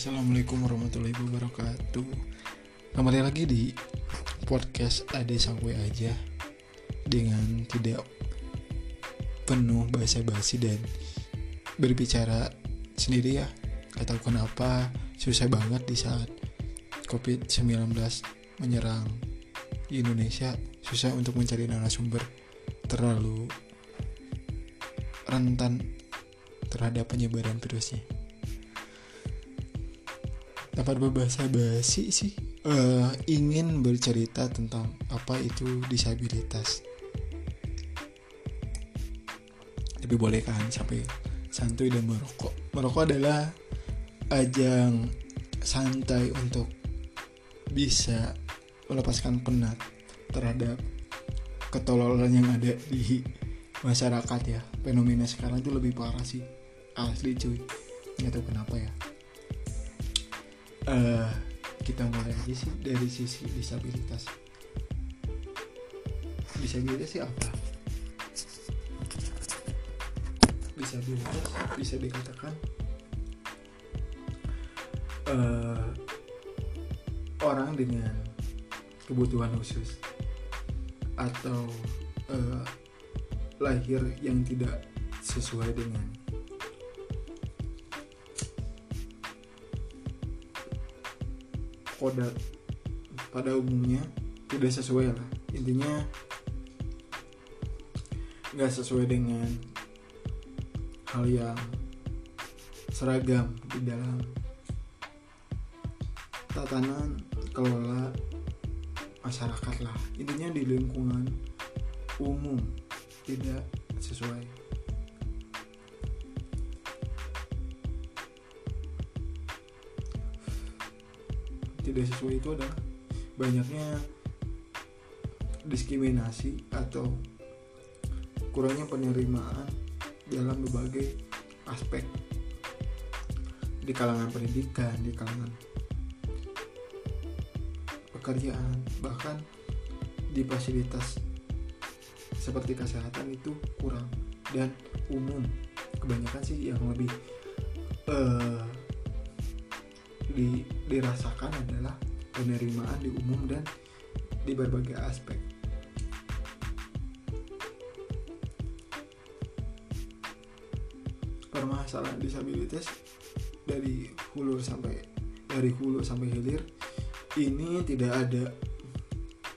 Assalamualaikum warahmatullahi wabarakatuh. Kembali lagi di podcast Ade Sangwe aja Dengan tidak penuh basa-basi dan berbicara sendiri ya. Gak tahu kenapa susah banget di saat COVID-19 menyerang di Indonesia. Susah untuk mencari narasumber terlalu rentan terhadap penyebaran virusnya dapat berbahasa basi sih. Uh, ingin bercerita tentang apa itu disabilitas. Tapi boleh kan sampai santuy dan merokok. Merokok adalah ajang santai untuk bisa melepaskan penat terhadap ketololan yang ada di masyarakat ya. Fenomena sekarang itu lebih parah sih. Asli cuy. Nggak tahu kenapa ya uh, kita mulai aja sih dari sisi disabilitas. Disabilitas sih apa? Disabilitas bisa dikatakan uh, orang dengan kebutuhan khusus atau uh, lahir yang tidak sesuai dengan kodat pada umumnya tidak sesuai lah. Intinya nggak sesuai dengan hal yang seragam di dalam tatanan kelola masyarakat lah. Intinya di lingkungan umum tidak sesuai tidak sesuai itu adalah banyaknya diskriminasi atau kurangnya penerimaan dalam berbagai aspek. Di kalangan pendidikan, di kalangan pekerjaan, bahkan di fasilitas seperti kesehatan itu kurang. Dan umum kebanyakan sih yang lebih uh, di, dirasakan adalah penerimaan di umum dan di berbagai aspek. Permasalahan disabilitas dari hulu sampai dari hulu sampai hilir ini tidak ada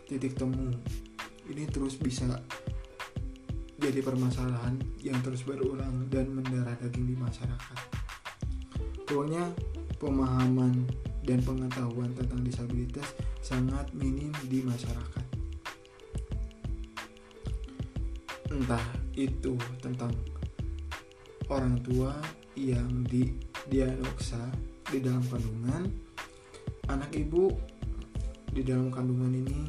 titik temu. Ini terus bisa jadi permasalahan yang terus berulang dan mendarah daging di masyarakat. Pokoknya pemahaman dan pengetahuan tentang disabilitas sangat minim di masyarakat. Entah itu tentang orang tua yang di diagnosa di dalam kandungan, anak ibu di dalam kandungan ini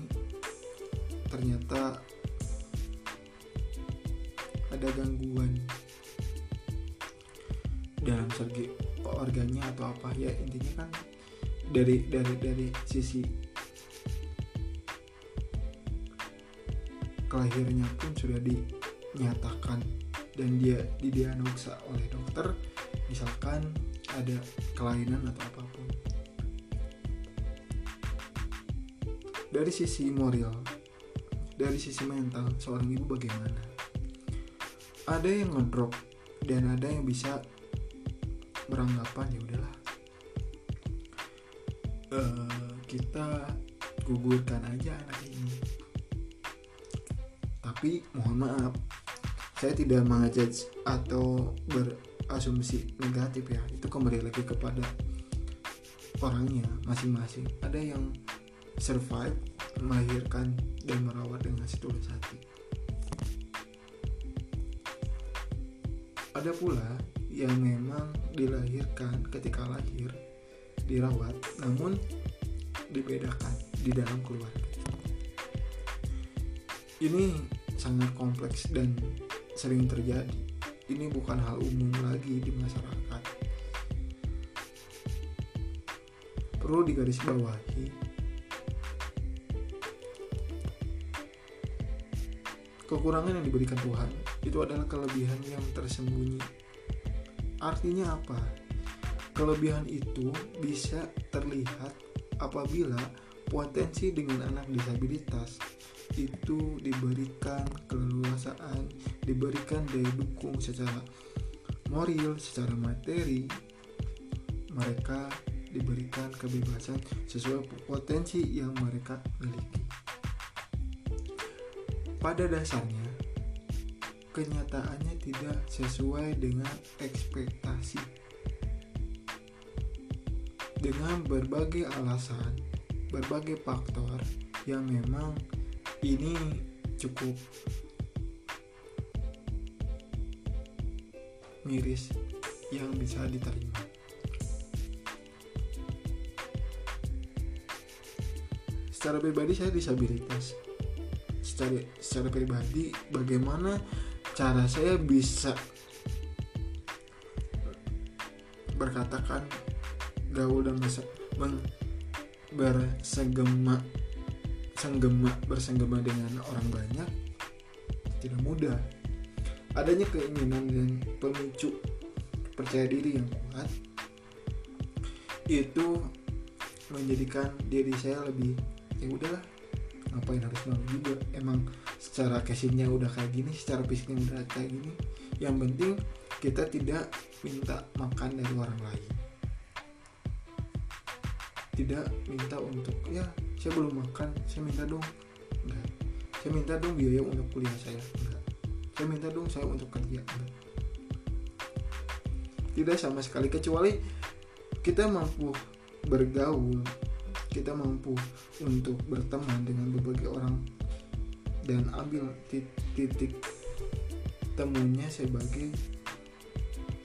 ternyata ada gangguan dalam segi organnya atau apa ya intinya kan dari dari dari sisi kelahirnya pun sudah dinyatakan dan dia didiagnosa oleh dokter misalkan ada kelainan atau apa pun. Dari sisi moral dari sisi mental seorang ibu bagaimana? Ada yang ngedrop dan ada yang bisa beranggapan ya udahlah. Uh, kita gugurkan aja anak ini. Tapi mohon maaf saya tidak mengajak atau berasumsi negatif ya. Itu kembali lagi kepada orangnya masing-masing. Ada yang survive melahirkan dan merawat dengan setulus hati. Ada pula yang memang dilahirkan ketika lahir dirawat namun dibedakan di dalam keluarga. Ini sangat kompleks dan sering terjadi. Ini bukan hal umum lagi di masyarakat. Perlu digarisbawahi. Kekurangan yang diberikan Tuhan itu adalah kelebihan yang tersembunyi Artinya apa? kelebihan itu bisa terlihat apabila potensi dengan anak disabilitas itu diberikan keleluasaan, diberikan daya dukung secara moral, secara materi, mereka diberikan kebebasan sesuai potensi yang mereka miliki. Pada dasarnya, kenyataannya tidak sesuai dengan ekspektasi. Dengan berbagai alasan, berbagai faktor yang memang ini cukup miris yang bisa diterima. Secara pribadi saya disabilitas. Secara secara pribadi bagaimana cara saya bisa berkatakan gaul dan bersegema senggema bersenggema dengan orang banyak tidak mudah. Adanya keinginan dan pemicu percaya diri yang kuat itu menjadikan diri saya lebih ya udahlah ngapain harus malu juga. Emang secara casingnya udah kayak gini secara fisiknya udah kayak gini yang penting kita tidak minta makan dari orang lain. Tidak minta untuk ya saya belum makan saya minta dong. Enggak. Saya minta dong biaya untuk kuliah saya. Enggak. Saya minta dong saya untuk kerja. Enggak. Tidak sama sekali kecuali kita mampu bergaul kita mampu untuk berteman dengan berbagai orang dan ambil titik temunya sebagai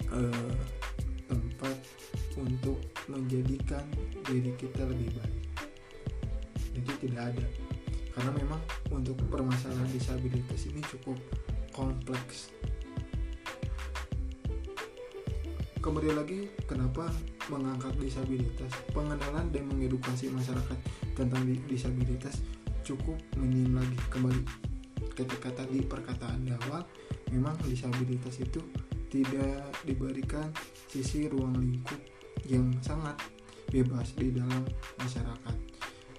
uh, tempat untuk menjadikan diri kita lebih baik. Jadi tidak ada. Karena memang untuk permasalahan disabilitas ini cukup kompleks. Kemudian lagi kenapa mengangkat disabilitas pengenalan dan mengedukasi masyarakat tentang disabilitas cukup minim lagi kembali ketika tadi perkataan di awal memang disabilitas itu tidak diberikan sisi ruang lingkup yang sangat bebas di dalam masyarakat.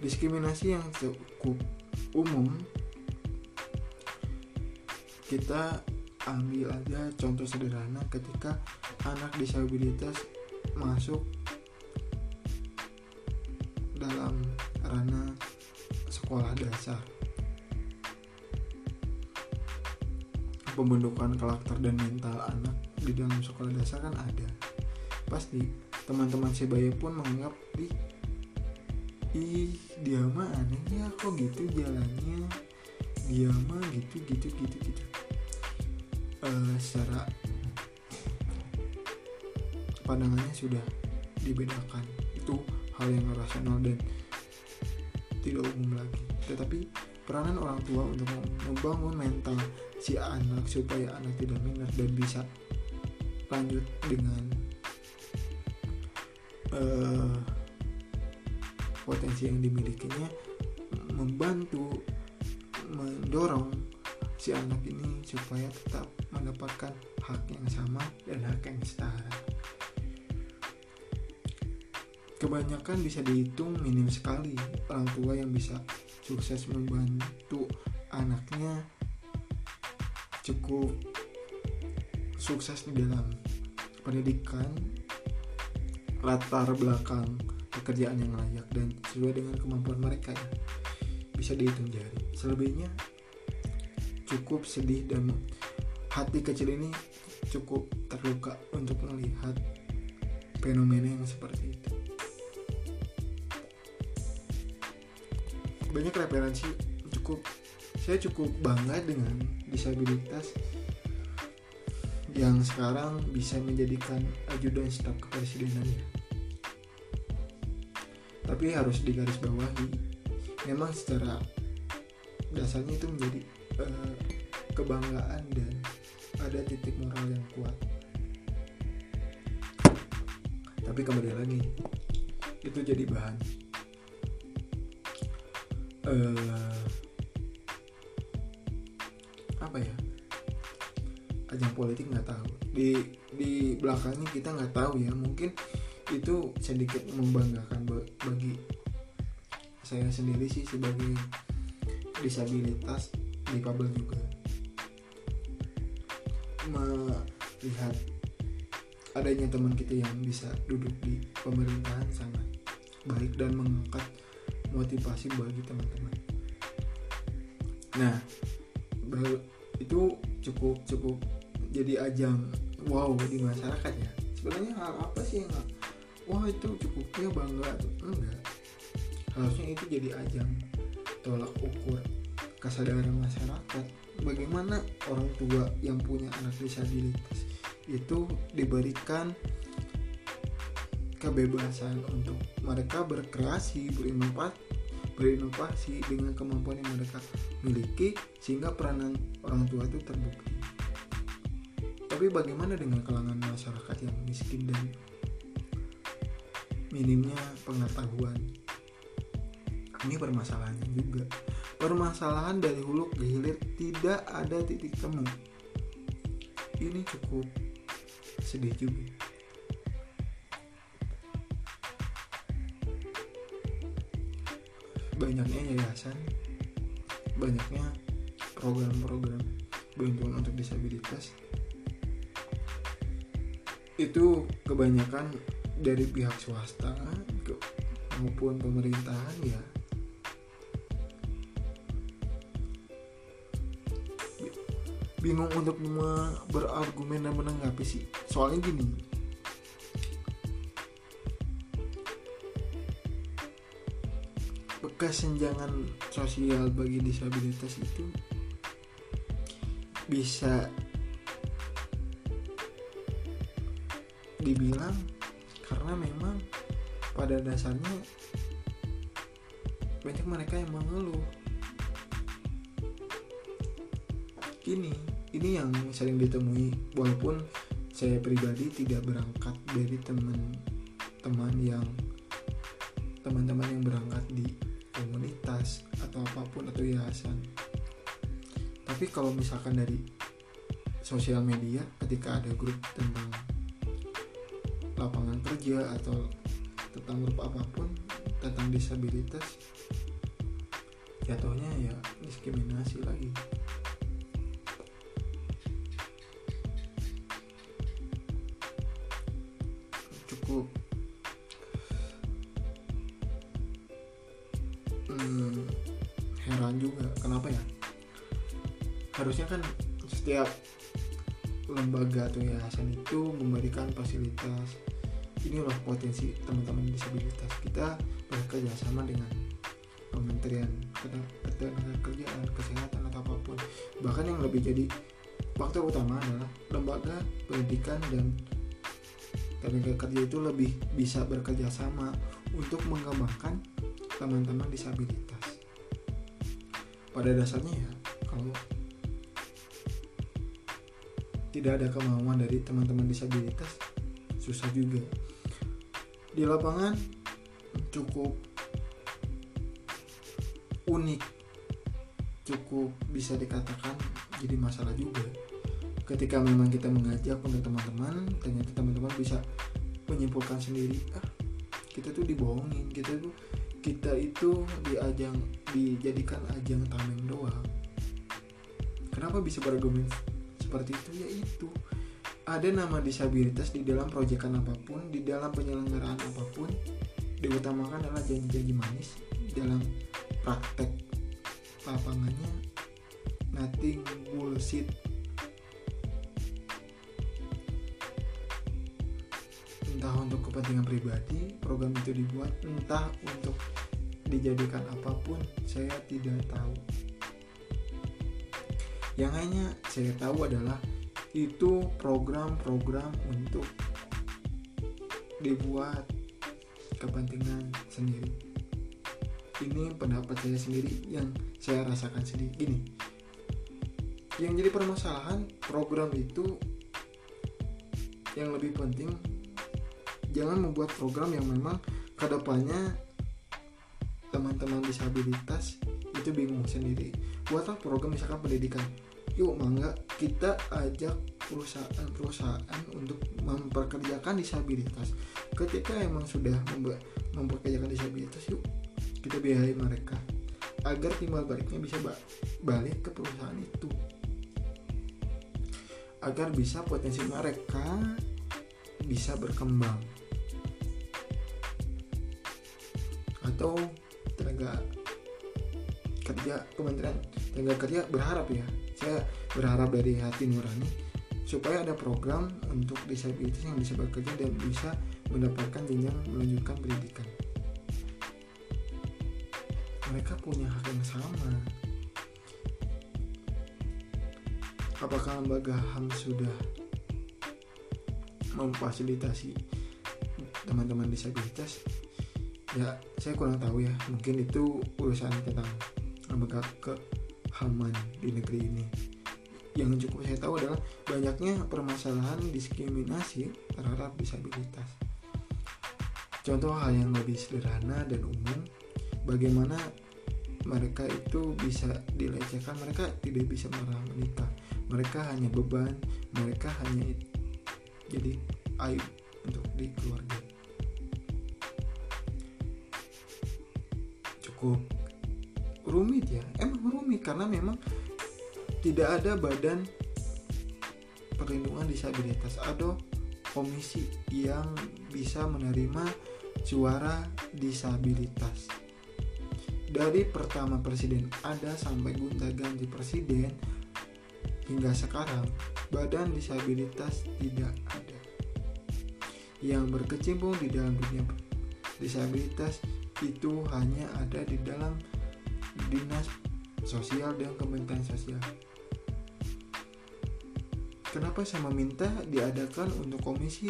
Diskriminasi yang cukup umum kita ambil aja contoh sederhana ketika anak disabilitas masuk dalam ranah sekolah dasar. Pembentukan karakter dan mental anak di dalam sekolah dasar kan ada. Pasti teman-teman sebaya pun menganggap di ih dia mah aneh ya kok gitu jalannya? Dia mah gitu gitu gitu gitu. Uh, secara pandangannya sudah dibedakan itu hal yang rasional dan tidak umum lagi tetapi peranan orang tua untuk membangun mental si anak supaya anak tidak minat dan bisa lanjut dengan uh, potensi yang dimilikinya membantu mendorong si anak ini supaya tetap mendapatkan hak yang sama dan hak yang setara. Kebanyakan bisa dihitung minim sekali orang tua yang bisa sukses membantu anaknya cukup sukses di dalam pendidikan latar belakang pekerjaan yang layak dan sesuai dengan kemampuan mereka ya bisa dihitung jari. Selebihnya cukup sedih dan hati kecil ini cukup terluka untuk melihat fenomena yang seperti itu banyak referensi cukup saya cukup bangga dengan disabilitas yang sekarang bisa menjadikan ajudan staf kepresidenannya. Tapi harus digarisbawahi, memang secara dasarnya itu menjadi uh, kebanggaan dan ada titik moral yang kuat. Tapi kembali lagi, itu jadi bahan uh, apa ya? ajang politik nggak tahu. Di di belakangnya kita nggak tahu ya. Mungkin itu sedikit membanggakan bagi saya sendiri sih sebagai disabilitas difabel juga. Melihat adanya teman kita yang bisa duduk di pemerintahan sangat baik dan mengangkat motivasi bagi teman-teman. Nah, itu cukup cukup jadi ajang wow di masyarakat ya. Sebenarnya hal apa sih yang wah itu cukupnya bangga enggak harusnya itu jadi ajang tolak ukur kesadaran masyarakat bagaimana orang tua yang punya anak disabilitas itu diberikan kebebasan untuk mereka berkreasi berinovasi berinovasi dengan kemampuan yang mereka miliki sehingga peranan orang tua itu terbukti. Tapi bagaimana dengan kalangan masyarakat yang miskin dan minimnya pengetahuan? Ini permasalahannya juga. Permasalahan dari hulu ke hilir tidak ada titik temu. Ini cukup sedih juga banyaknya yayasan banyaknya program-program bantuan untuk disabilitas. Itu kebanyakan dari pihak swasta maupun pemerintahan ya. Bingung untuk berargumen dan menanggapi sih. Soalnya gini kesenjangan sosial bagi disabilitas itu bisa dibilang karena memang pada dasarnya banyak mereka yang mengeluh. Ini ini yang sering ditemui walaupun saya pribadi tidak berangkat dari teman-teman yang teman-teman yang berangkat di komunitas atau apa pun atau yayasan. Tapi kalau misalkan dari sosial media ketika ada grup tentang lapangan kerja atau tentang grup apa pun tentang disabilitas jatuhnya ya diskriminasi lagi. Cukup juga. Kenapa ya? Harusnya kan setiap lembaga atau yayasan itu memberikan fasilitas. Ini loh potensi teman-teman disabilitas. Kita bekerja sama dengan kementerian kerjaan kesehatan atau apa pun. Bahkan yang lebih jadi faktor utama adalah lembaga pendidikan dan tenaga kerja itu lebih bisa bekerja sama untuk mengembangkan teman-teman disabilitas pada dasarnya ya kalau tidak ada kemauan dari teman-teman disabilitas susah juga. Di lapangan cukup unik cukup bisa dikatakan jadi masalah juga. Ketika memang kita mengajak untuk teman-teman ternyata teman-teman bisa menyimpulkan sendiri ah kita tuh dibohongin kita tuh kita itu diajang dijadikan ajang tameng doang. Kenapa bisa berargumen seperti itu? Ya itu. Ada nama disabilitas di dalam proyekan apa pun, di dalam penyelenggaraan apa pun, diutamakan adalah janji-janji manis dalam praktek lapangannya. Nothing bullshit entah untuk kepentingan pribadi program itu dibuat entah untuk dijadikan apa pun saya tidak tahu. Yang hanya saya tahu adalah itu program-program untuk dibuat kepentingan sendiri. Ini pendapat saya sendiri yang saya rasakan sendiri. Gini yang jadi permasalahan program itu yang lebih penting jangan membuat program yang memang ke depannya teman-teman disabilitas itu bingung sendiri. Buatlah program misalkan pendidikan. Yuk mangga kita ajak perusahaan-perusahaan untuk memperkerjakan disabilitas. Ketika emang sudah memperkerjakan disabilitas yuk kita biayai mereka agar timbal baliknya bisa balik ke perusahaan itu. Agar bisa potensi mereka bisa berkembang atau tenaga kerja Kementerian Tenaga Kerja berharap ya. Saya berharap dari hati nurani supaya ada program untuk disabilitas yang bisa bekerja dan bisa mendapatkan jenjang melanjutkan pendidikan. Mereka punya hak yang sama. Apakah lembaga HAM sudah memfasilitasi teman-teman disabilitas ya saya kurang tahu ya. Mungkin itu urusan tentang lembaga kehaman di negeri ini. Yang cukup saya tahu adalah banyaknya permasalahan diskriminasi terhadap disabilitas. Contoh hal yang lebih sederhana dan umum bagaimana mereka itu bisa dilecehkan? Mereka tidak bisa marah menikah. Mereka hanya beban mereka hanya jadi aib untuk di keluarga cukup rumit ya. Emang rumit karena memang tidak ada badan perlindungan disabilitas atau komisi yang bisa menerima suara disabilitas. Dari pertama presiden ada sampai gonta ganti presiden hingga sekarang badan disabilitas tidak ada. Yang berkecimpung di dalam dunia disabilitas itu hanya ada di dalam dinas sosial dan kementerian sosial. Kenapa saya meminta diadakan untuk komisi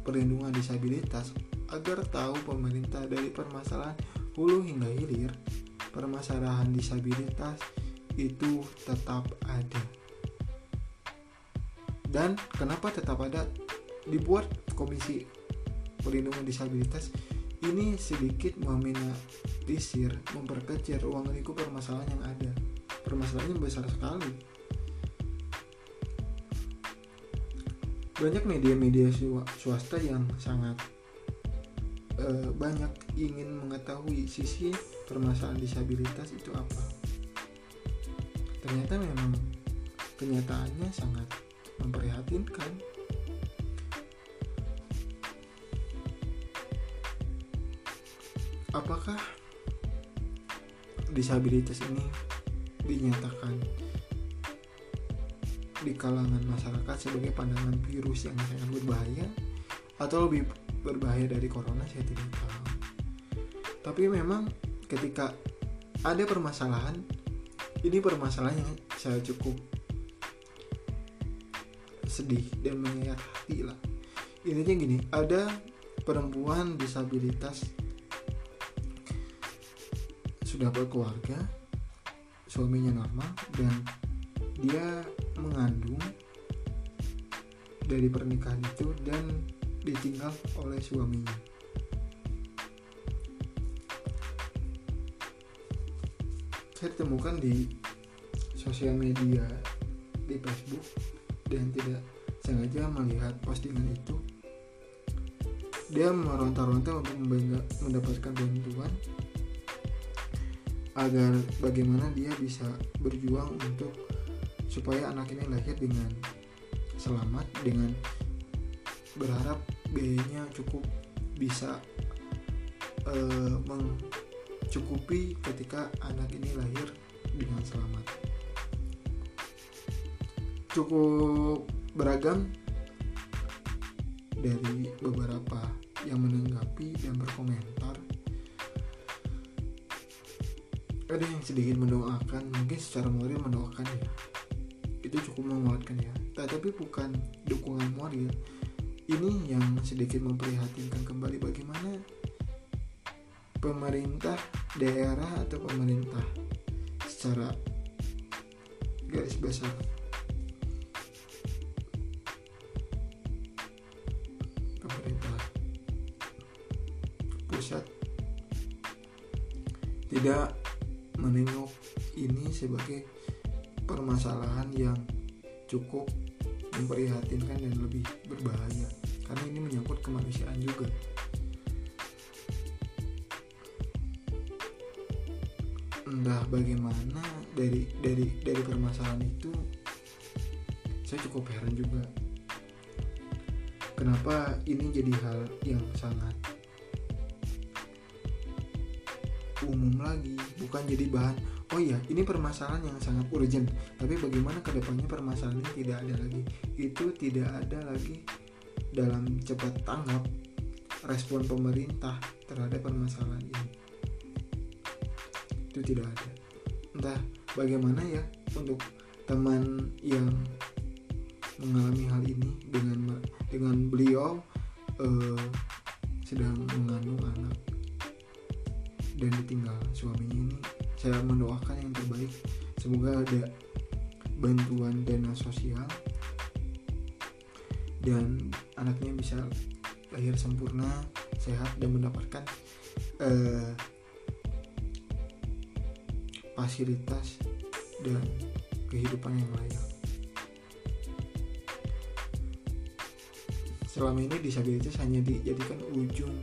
perlindungan disabilitas agar tahu pemerintah dari permasalahan hulu hingga hilir permasalahan disabilitas itu tetap ada. Dan kenapa tetap ada dibuat komisi perlindungan disabilitas ini sedikit meminimalisir, memperkecil ruang lingkup permasalahan yang ada. Permasalahannya besar sekali. Banyak media-media swasta yang sangat uh, banyak ingin mengetahui sisi permasalahan disabilitas itu apa. Ternyata memang kenyataannya sangat memprihatinkan apakah disabilitas ini dinyatakan di kalangan masyarakat sebagai pandangan virus yang sangat berbahaya? Atau lebih berbahaya dari corona? Saya tidak tahu. Tapi memang ketika ada permasalahan ini permasalahan yang saya cukup sedih dan menyayat hati lah. Intinya gini ada perempuan disabilitas sudah berkeluarga suaminya normal dan dia mengandung dari pernikahan itu dan ditinggal oleh suaminya. Saya temukan di sosial media di Facebook dan tidak sengaja melihat postingan itu. Dia meronta-ronta untuk mendapatkan bantuan agar bagaimana dia bisa berjuang untuk supaya anak ini lahir dengan selamat dengan berharap biayanya cukup bisa uh, mencukupi ketika anak ini lahir dengan selamat. Cukup beragam dari beberapa yang menanggapi dan berkomentar ada yang sedikit mendoakan mungkin secara moral mendoakan ya. Itu cukup menguatkan ya. Tapi bukan dukungan moral. Ini yang sedikit memprihatinkan kembali bagaimana pemerintah daerah atau pemerintah secara garis besar sebagai permasalahan yang cukup memprihatinkan dan lebih berbahaya. Karena ini menyangkut kemanusiaan juga. Entah bagaimana dari dari dari permasalahan itu saya cukup heran juga. Kenapa ini jadi hal yang sangat umum lagi bukan jadi bahan oh iya ini permasalahan yang sangat urgent. Tapi bagaimana ke depannya permasalahan ini tidak ada lagi? Itu tidak ada lagi dalam cepat tanggap respon pemerintah terhadap permasalahan ini. Itu tidak ada. Entah bagaimana ya untuk teman yang mengalami hal ini dengan dengan beliau uh, sedang mengandung anak dan ditinggal suaminya ini saya mendoakan yang terbaik. Semoga ada bantuan dana sosial. Dan anaknya bisa lahir sempurna sehat dan mendapatkan uh, fasilitas dan kehidupan yang layak. Selama ini disabilitas hanya dijadikan ujung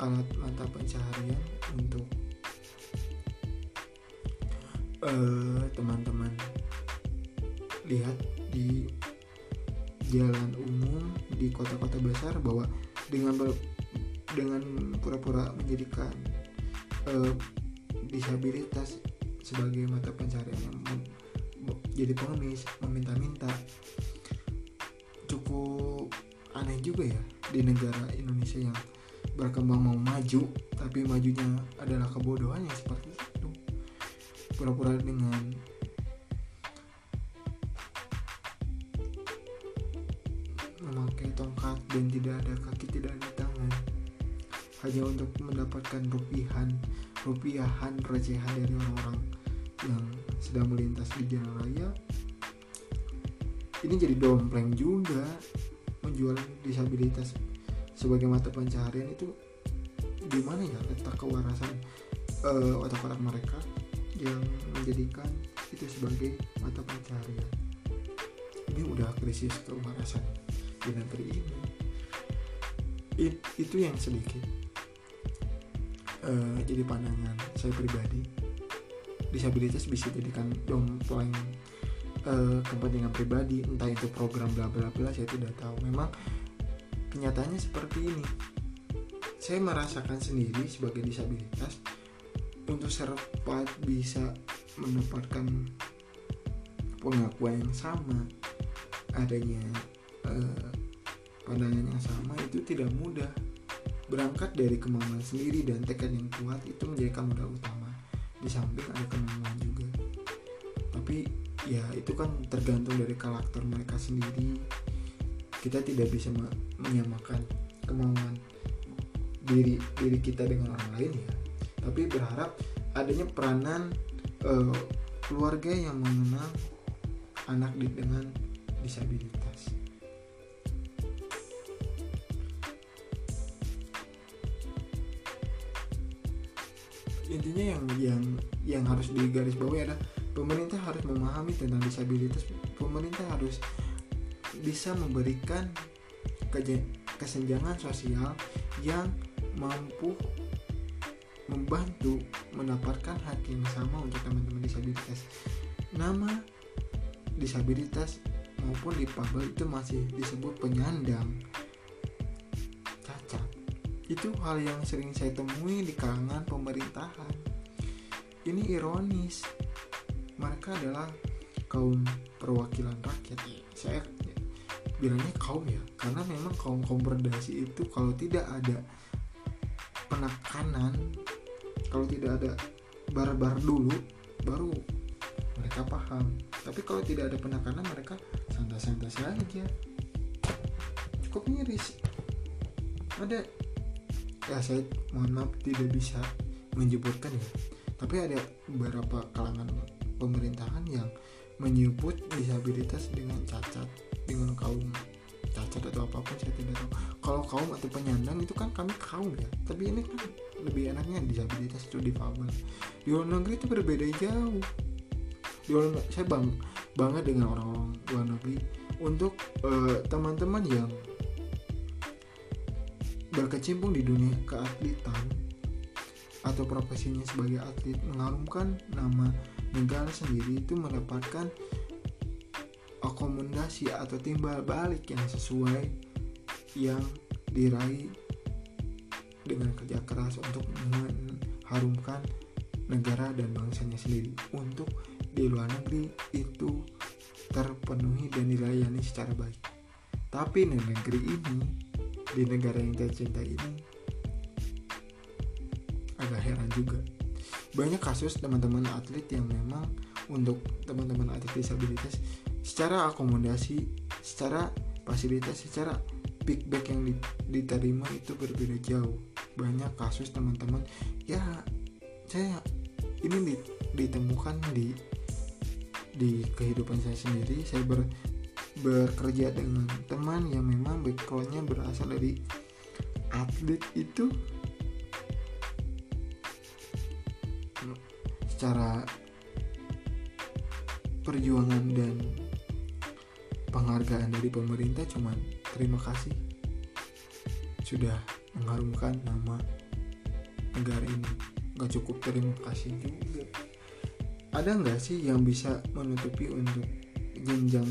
alat mata pencaharian untuk eh, teman-teman lihat di jalan umum di kota-kota besar bahwa dengan ber, dengan pura-pura menjadikan uh, disabilitas sebagai mata pencaharian yang jadi pengemis meminta-minta cukup aneh juga ya di negara Indonesia yang berkembang mau maju tapi majunya adalah kebodohan yang seperti pura-pura dengan memakai tongkat dan tidak ada kaki tidak ada tangan. Hanya untuk mendapatkan rupiahan rupiahan recehan dari orang-orang yang sedang melintas di jalan raya. Ini jadi dompleng juga menjual disabilitas sebagai mata pencaharian itu. Di mana ya letak kewarasan uh, otak-otak mereka yang menjadikan itu sebagai mata pencaharian ini udah krisis kewarasan di negeri ini. It, itu yang sedikit uh, jadi pandangan saya pribadi. Disabilitas bisa jadikan dompleng uh, kepentingan pribadi entah itu program bla bla bla saya tidak tahu. Memang kenyataannya seperti ini. Saya merasakan sendiri sebagai disabilitas untuk serpat bisa mendapatkan pengakuan yang sama adanya uh, pandangan yang sama itu tidak mudah. Berangkat dari kemampuan sendiri dan tekad yang kuat itu menjadi modal utama. Di samping ada kemampuan juga. Tapi ya itu kan tergantung dari karakter mereka sendiri. Kita tidak bisa menyamakan kemauan diri diri kita dengan orang lain ya tapi berharap adanya peranan uh, keluarga yang mengenal anak dengan disabilitas. Intinya yang yang yang harus digarisbawahi adalah pemerintah harus memahami tentang disabilitas. Pemerintah harus bisa memberikan kesenjangan sosial yang mampu membantu mendapatkan hak yang sama untuk teman-teman disabilitas. Nama disabilitas maupun difabel itu masih disebut penyandang cacat. Itu hal yang sering saya temui di kalangan pemerintahan. Ini ironis. Mereka adalah kaum perwakilan rakyat. Saya bilangnya kaum ya karena memang kaum kaum berdasi itu kalau tidak ada penekanan kalau tidak ada bar-bar dulu baru mereka paham. Tapi kalau tidak ada penekanan mereka santai-santai saja. Cukup miris. Ada ya saya mohon maaf tidak bisa menyebutkan ya. Tapi ada beberapa kalangan pemerintahan yang menyebut disabilitas dengan cacat dengan kaum cacat atau apa pun saya tidak tahu. Kalau kaum atau penyandang itu kan kami kaum ya. Tapi ini kan lebih enaknya disabilitas itu difabel. Di luar negeri itu berbeda jauh. Di luar saya bang bangga dengan orang-orang luar negeri. Untuk uh, teman-teman yang berkecimpung di dunia keatletan atau profesinya sebagai atlet mengharumkan nama negara sendiri itu mendapatkan akomodasi atau timbal balik yang sesuai yang diraih dengan kerja keras untuk mengharumkan negara dan bangsanya sendiri. Untuk di luar negeri itu terpenuhi dan dilayani secara baik. Tapi di negeri ini di negara yang saya cintai ini agak heran juga. Banyak kasus teman-teman atlet yang memang untuk teman-teman atlet disabilitas secara akomodasi secara fasilitas secara feedback yang diterima itu berbeda jauh banyak kasus teman-teman. Ya saya ini ditemukan di di kehidupan saya sendiri. Saya ber, bekerja dengan teman yang memang backgroundnya berasal dari atlet itu. Secara perjuangan dan penghargaan dari pemerintah cuman terima kasih sudah mengharumkan nama negara ini. Gak cukup terima kasih juga. Ada nggak sih yang bisa menutupi untuk jenjang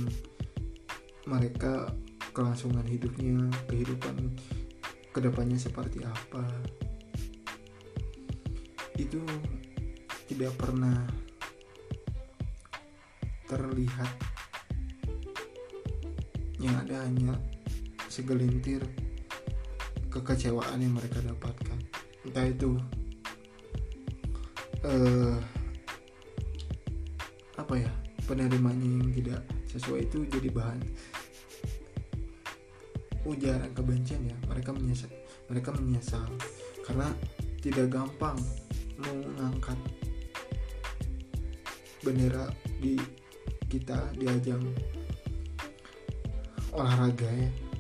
mereka kelangsungan hidupnya kehidupan ke depannya seperti apa? Itu tidak pernah terlihat. Yang ada hanya segelintir kekecewaan yang mereka dapatkan. Entah itu uh, apa ya penerimanya yang tidak sesuai itu jadi bahan ujaran kebencian ya. Mereka menyesal mereka menyesal karena tidak gampang mengangkat bendera di kita di ajang olahraga ya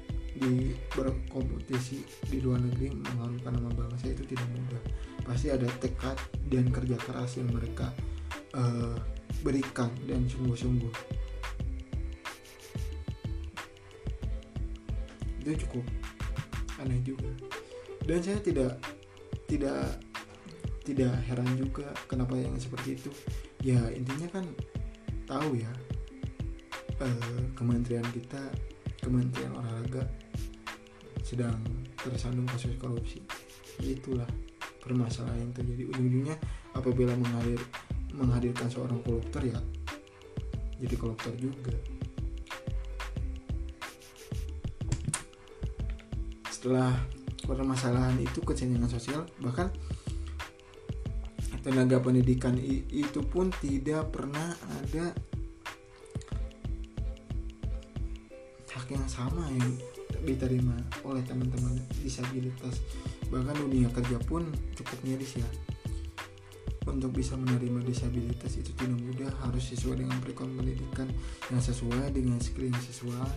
di berkompetisi di luar negeri mengharumkan nama bangsa itu tidak mudah. Pasti ada tekad dan kerja keras yang mereka uh, berikan dan sungguh-sungguh. Itu cukup aneh juga. Dan saya tidak tidak tidak heran juga kenapa yang seperti itu. Ya intinya kan tahu ya eh, kementerian kita kementerian olahraga sedang tersandung kasus korupsi. Itulah permasalahan yang terjadi. Ujung-ujungnya apabila mengalir menghadirkan seorang koruptor ya jadi koruptor juga. Setelah permasalahan itu kesenjangan sosial bahkan tenaga pendidikan itu pun tidak pernah ada hak yang sama yang diterima oleh teman-teman disabilitas. Bahkan dunia kerja pun cukup miris ya. Untuk bisa menerima disabilitas itu tidak mudah harus sesuai dengan kurikulum pendidikan yang sesuai dengan skill yang sesuai.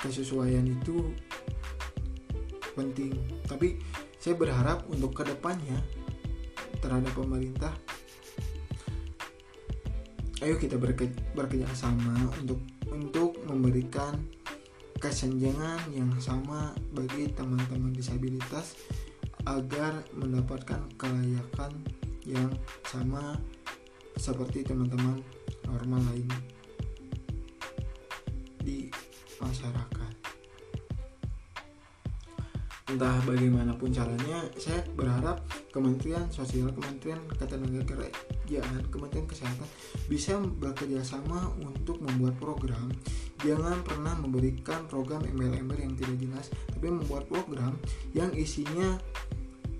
Kesesuaian itu penting. Tapi saya berharap untuk ke depannya terhadap pemerintah ayo kita berke, bekerja sama untuk untuk memberikan kesenjangan yang sama bagi teman-teman disabilitas agar mendapatkan kelayakan yang sama seperti teman-teman normal lain di masyarakat. Entah bagaimanapun caranya, saya berharap Kementerian Sosial, Kementerian Ketenagakerjaan, Kementerian Kesehatan bisa bekerja sama untuk membuat program. Jangan pernah memberikan program embel-embel yang tidak jelas, tapi membuat program yang isinya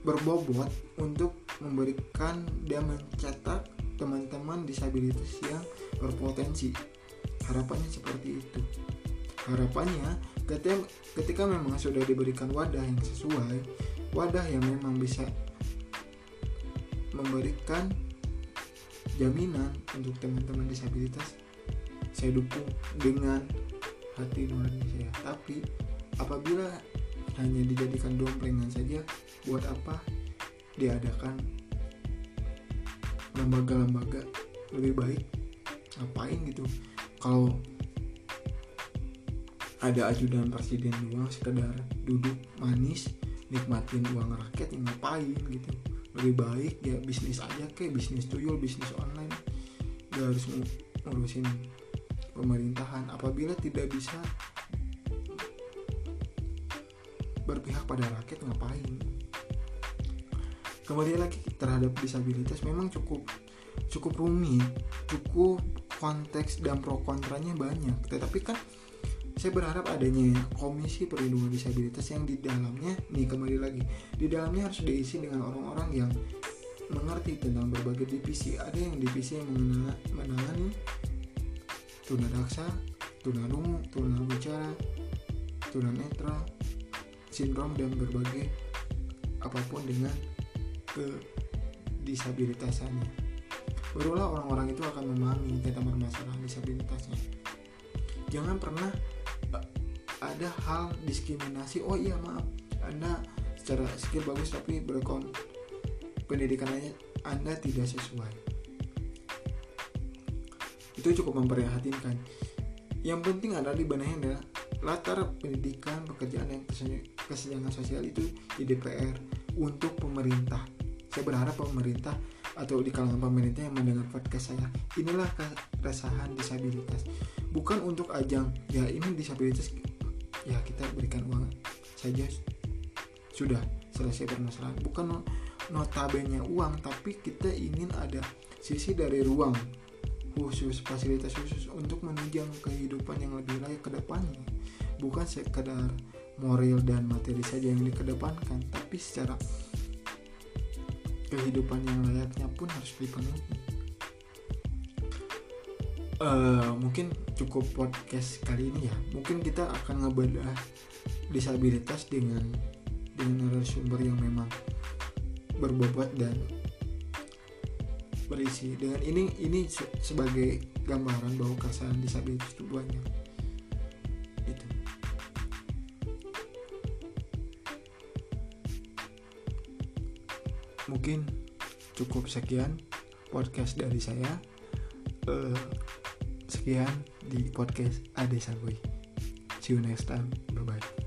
berbobot untuk memberikan dan mencetak teman-teman disabilitas yang berpotensi. Harapannya seperti itu. Harapannya ketika, ketika memang sudah diberikan wadah yang sesuai, wadah yang memang bisa memberikan jaminan untuk teman-teman disabilitas, saya dukung dengan hati nurani saya. Tapi apabila hanya dijadikan domplengan saja buat apa diadakan lembaga-lembaga lebih baik? Ngapain gitu? Kalau ada ajudan presiden doang sekedar duduk manis nikmatin uang rakyat yang ngapain gitu? Lebih baik ya bisnis aja kayak bisnis tuyul bisnis online. Gak harus ngurusin pemerintahan apabila tidak bisa berpihak pada rakyat ngapain? Kembali lagi terhadap disabilitas memang cukup cukup rumit cukup konteks dan pro kontranya banyak. Tetapi kan saya berharap adanya komisi perlindungan disabilitas yang di dalamnya nih kembali lagi di dalamnya harus diisi dengan orang-orang yang mengerti tentang berbagai divisi. Ada yang divisi yang menangani tunadaksa tunarungu tunawicara tunanetra sindrom dan berbagai apa pun dengan ke disabilitasannya barulah orang-orang itu akan memahami tentang permasalahan disabilitasnya. Jangan pernah ada hal diskriminasi oh iya maaf anda secara skill bagus tapi berkon pendidikannya anda tidak sesuai itu cukup memprihatinkan. Yang penting adalah di benahi adalah latar pendidikan pekerjaan dan kesenjangan sosial itu di DPR untuk pemerintah. Saya berharap pemerintah atau di kalangan pemerintah yang mendengar podcast saya inilah keresahan disabilitas. Bukan untuk ajang ya ini disabilitas ya kita berikan uang saja. Sudah selesai permasalahan. Bukan notabene uang tapi kita ingin ada sisi dari ruang khusus fasilitas khusus untuk menunjang kehidupan yang lebih layak ke depannya. Bukan sekedar moral dan materi saja yang dikedepankan tapi secara kehidupan yang layaknya pun harus dipenuhi. Uh, mungkin cukup podcast kali ini ya. Mungkin kita akan ngebedah disabilitas dengan dengan narasumber yang memang berbobot dan berisi dengan ini ini sebagai gambaran bahwa keresahan disabilitas itu banyak itu mungkin cukup sekian podcast dari saya uh, sekian di podcast Ade Saboy. See you next time. Bye bye.